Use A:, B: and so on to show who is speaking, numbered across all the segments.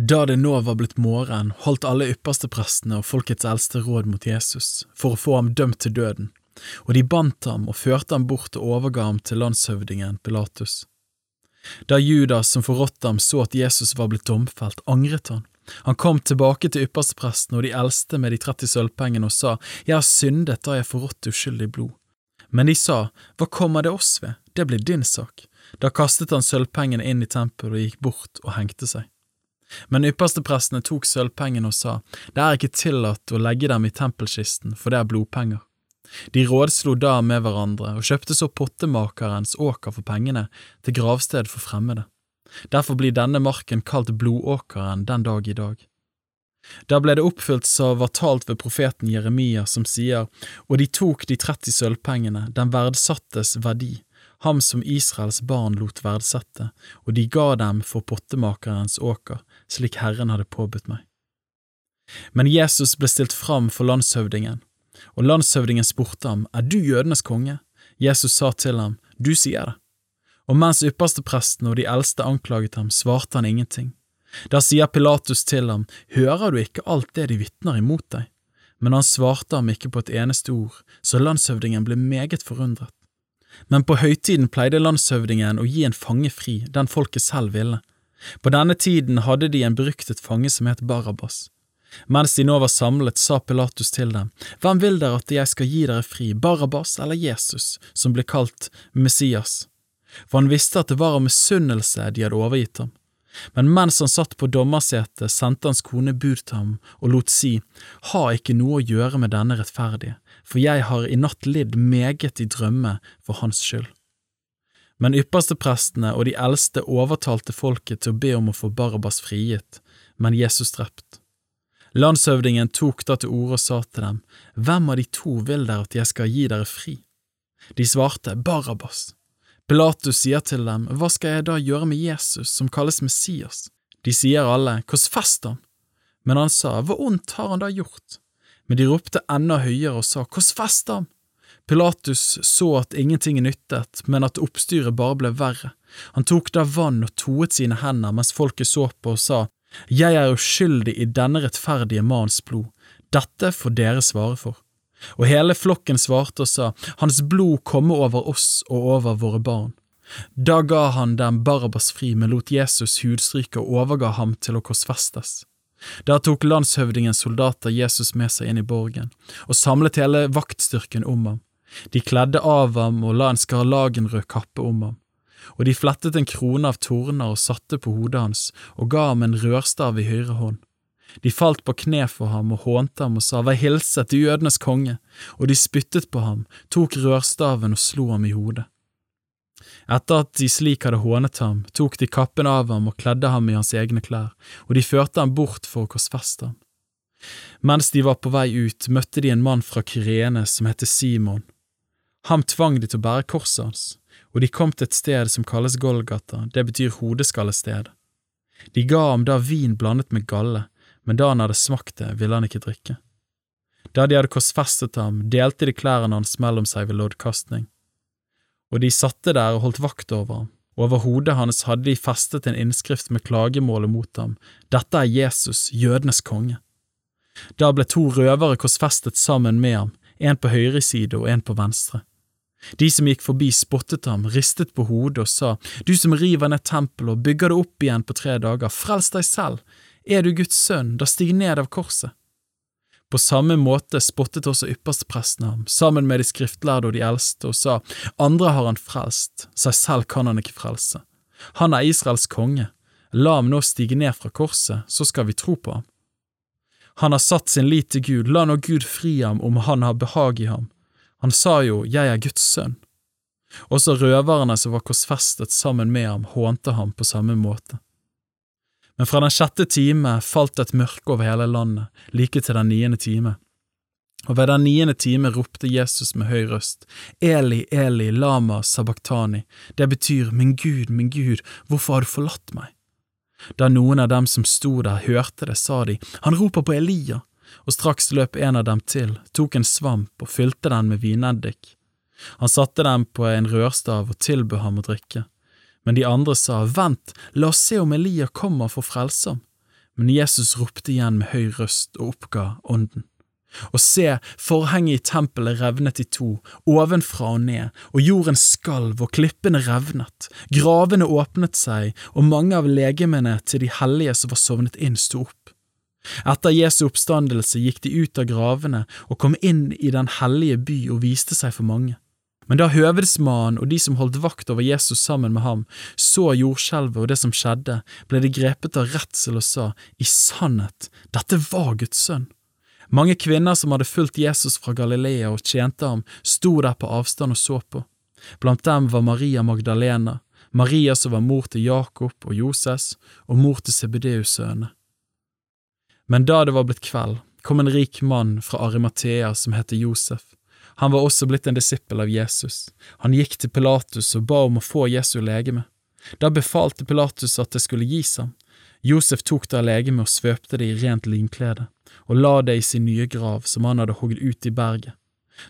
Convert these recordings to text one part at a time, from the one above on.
A: Da det nå var blitt morgen, holdt alle yppersteprestene og folkets eldste råd mot Jesus for å få ham dømt til døden, og de bandt ham og førte ham bort og overga ham til landshøvdingen Pilatus. Da Judas som forrådte ham så at Jesus var blitt domfelt, angret han. Han kom tilbake til ypperstepresten og de eldste med de 30 sølvpengene og sa, Jeg har syndet da jeg forrådte uskyldig blod. Men de sa, Hva kommer det oss ved, det blir din sak. Da kastet han sølvpengene inn i tempelet og gikk bort og hengte seg. Men yppersteprestene tok sølvpengene og sa, det er ikke tillatt å legge dem i tempelkisten, for det er blodpenger. De rådslo da med hverandre og kjøpte så pottemakerens åker for pengene til gravsted for fremmede. Derfor blir denne marken kalt Blodåkeren den dag i dag. Da ble det oppfylt som var talt ved profeten Jeremia, som sier, og de tok de 30 sølvpengene, den verdsattes verdi, ham som Israels barn lot verdsette, og de ga dem for pottemakerens åker, slik Herren hadde påbudt meg. Men Jesus ble stilt fram for landshøvdingen, og landshøvdingen spurte ham, Er du jødenes konge? Jesus sa til ham, Du sier det. Og mens ypperstepresten og de eldste anklaget ham, svarte han ingenting. Da sier Pilatus til ham, Hører du ikke alt det de vitner imot deg? Men han svarte ham ikke på et eneste ord, så landshøvdingen ble meget forundret. Men på høytiden pleide landshøvdingen å gi en fange fri, den folket selv ville. På denne tiden hadde de en beryktet fange som het Barabas. Mens de nå var samlet, sa Pilatus til dem, Hvem vil dere at jeg skal gi dere fri, Barabas eller Jesus, som ble kalt Messias? For han visste at det var av misunnelse de hadde overgitt ham. Men mens han satt på dommersetet, sendte hans kone bud til ham og lot si, Ha ikke noe å gjøre med denne rettferdige, for jeg har i natt lidd meget i drømme for hans skyld. Men yppersteprestene og de eldste overtalte folket til å be om å få Barabas frigitt, men Jesus drept. Landshøvdingen tok da til orde og sa til dem, Hvem av de to vil dere at jeg skal gi dere fri? De svarte, Barabas. Pilatus sier til dem, Hva skal jeg da gjøre med Jesus, som kalles Messias? De sier alle, Hvordan fest han? Men han sa, Hva ondt har han da gjort? Men de ropte enda høyere og sa, Korsfest ham! Pilatus så at ingenting nyttet, men at oppstyret bare ble verre. Han tok da vann og toet sine hender mens folket så på og sa, Jeg er uskyldig i denne rettferdige manns blod, dette får dere svare for. Og hele flokken svarte og sa, Hans blod komme over oss og over våre barn. Da ga han dem Barabas fri, men lot Jesus hudstryke og overga ham til å korsfestes. Da tok landshøvdingens soldater Jesus med seg inn i borgen, og samlet hele vaktstyrken om ham. De kledde av ham og la en skarlagenrød kappe om ham. Og de flettet en krone av torner og satte på hodet hans, og ga ham en rørstav i høyre hånd. De falt på kne for ham og hånte ham og sa, Vær hilset til jødenes konge, og de spyttet på ham, tok rørstaven og slo ham i hodet. Etter at de slik hadde hånet ham, tok de kappen av ham og kledde ham i hans egne klær, og de førte ham bort for å korsfeste ham. Mens de var på vei ut, møtte de en mann fra Kyrene som het Simon. Ham tvang de til å bære korset hans, og de kom til et sted som kalles Golgata, det betyr hodeskallested. De ga ham da vin blandet med galle, men da han hadde smakt det, ville han ikke drikke. Da de hadde korsfestet ham, delte de klærne hans mellom seg ved loddkastning og de satte der og holdt vakt over ham. Over hodet hans hadde de festet en innskrift med klagemålet mot ham, Dette er Jesus, jødenes konge. Da ble to røvere korsfestet sammen med ham, en på høyre side og en på venstre. De som gikk forbi spottet ham, ristet på hodet og sa, Du som river ned tempelet og bygger det opp igjen på tre dager, frels deg selv, er du Guds sønn, da stig ned av korset. På samme måte spottet også ypperstepresten ham, sammen med de skriftlærde og de eldste, og sa, Andre har han frelst, seg selv kan han ikke frelse. Han er Israels konge, la ham nå stige ned fra korset, så skal vi tro på ham. Han har satt sin lit til Gud, la nå Gud fri ham om han har behag i ham. Han sa jo, Jeg er Guds sønn. Også røverne som var korsfestet sammen med ham, hånte ham på samme måte. Men fra den sjette time falt et mørke over hele landet, like til den niende time. Og ved den niende time ropte Jesus med høy røst, Eli, Eli, lama sabachthani, det betyr Min Gud, min Gud, hvorfor har du forlatt meg? Da noen av dem som sto der hørte det, sa de, Han roper på Elia, og straks løp en av dem til, tok en svamp og fylte den med vineddik. Han satte den på en rørstav og tilbød ham å drikke. Men de andre sa, Vent, la oss se om Elia kommer for frelsom!» Men Jesus ropte igjen med høy røst og oppga ånden. Og se, forhenget i tempelet revnet i to, ovenfra og ned, og jorden skalv og klippene revnet, gravene åpnet seg, og mange av legemene til de hellige som var sovnet inn, sto opp. Etter Jesu oppstandelse gikk de ut av gravene og kom inn i den hellige by og viste seg for mange. Men da høvedsmannen og de som holdt vakt over Jesus sammen med ham, så jordskjelvet og det som skjedde, ble de grepet av redsel og sa, i sannhet, dette var Guds sønn. Mange kvinner som hadde fulgt Jesus fra Galilea og tjente ham, sto der på avstand og så på. Blant dem var Maria Magdalena, Maria som var mor til Jakob og Joses, og mor til Sebedeus sønne. Men da det var blitt kveld, kom en rik mann fra Arimathea som heter Josef. Han var også blitt en disippel av Jesus. Han gikk til Pilatus og ba om å få Jesu legeme. Da befalte Pilatus at det skulle gis ham. Josef tok da legemet og svøpte det i rent linklede, og la det i sin nye grav som han hadde hogd ut i berget.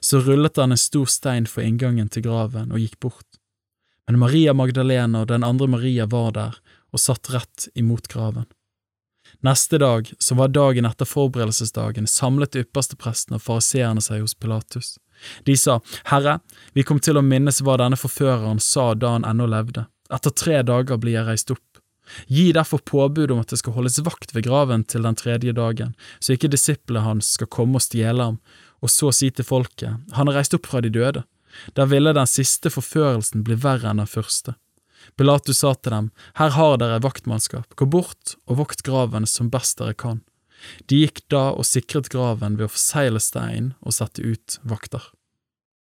A: Så rullet han en stor stein for inngangen til graven og gikk bort. Men Maria Magdalena og den andre Maria var der og satt rett imot graven. Neste dag, som var dagen etter forberedelsesdagen, samlet de ypperste prestene og fariseerne seg hos Pilatus. De sa, Herre, vi kom til å minnes hva denne forføreren sa da han ennå levde. Etter tre dager blir jeg reist opp. Gi derfor påbud om at det skal holdes vakt ved graven til den tredje dagen, så ikke disiplene hans skal komme og stjele ham, og så si til folket, han er reist opp fra de døde. Der ville den siste forførelsen bli verre enn den første. Pilatus sa til dem, Her har dere vaktmannskap, gå bort og vokt graven som best dere kan. De gikk da og sikret graven ved å forsegle steinen og sette ut vakter.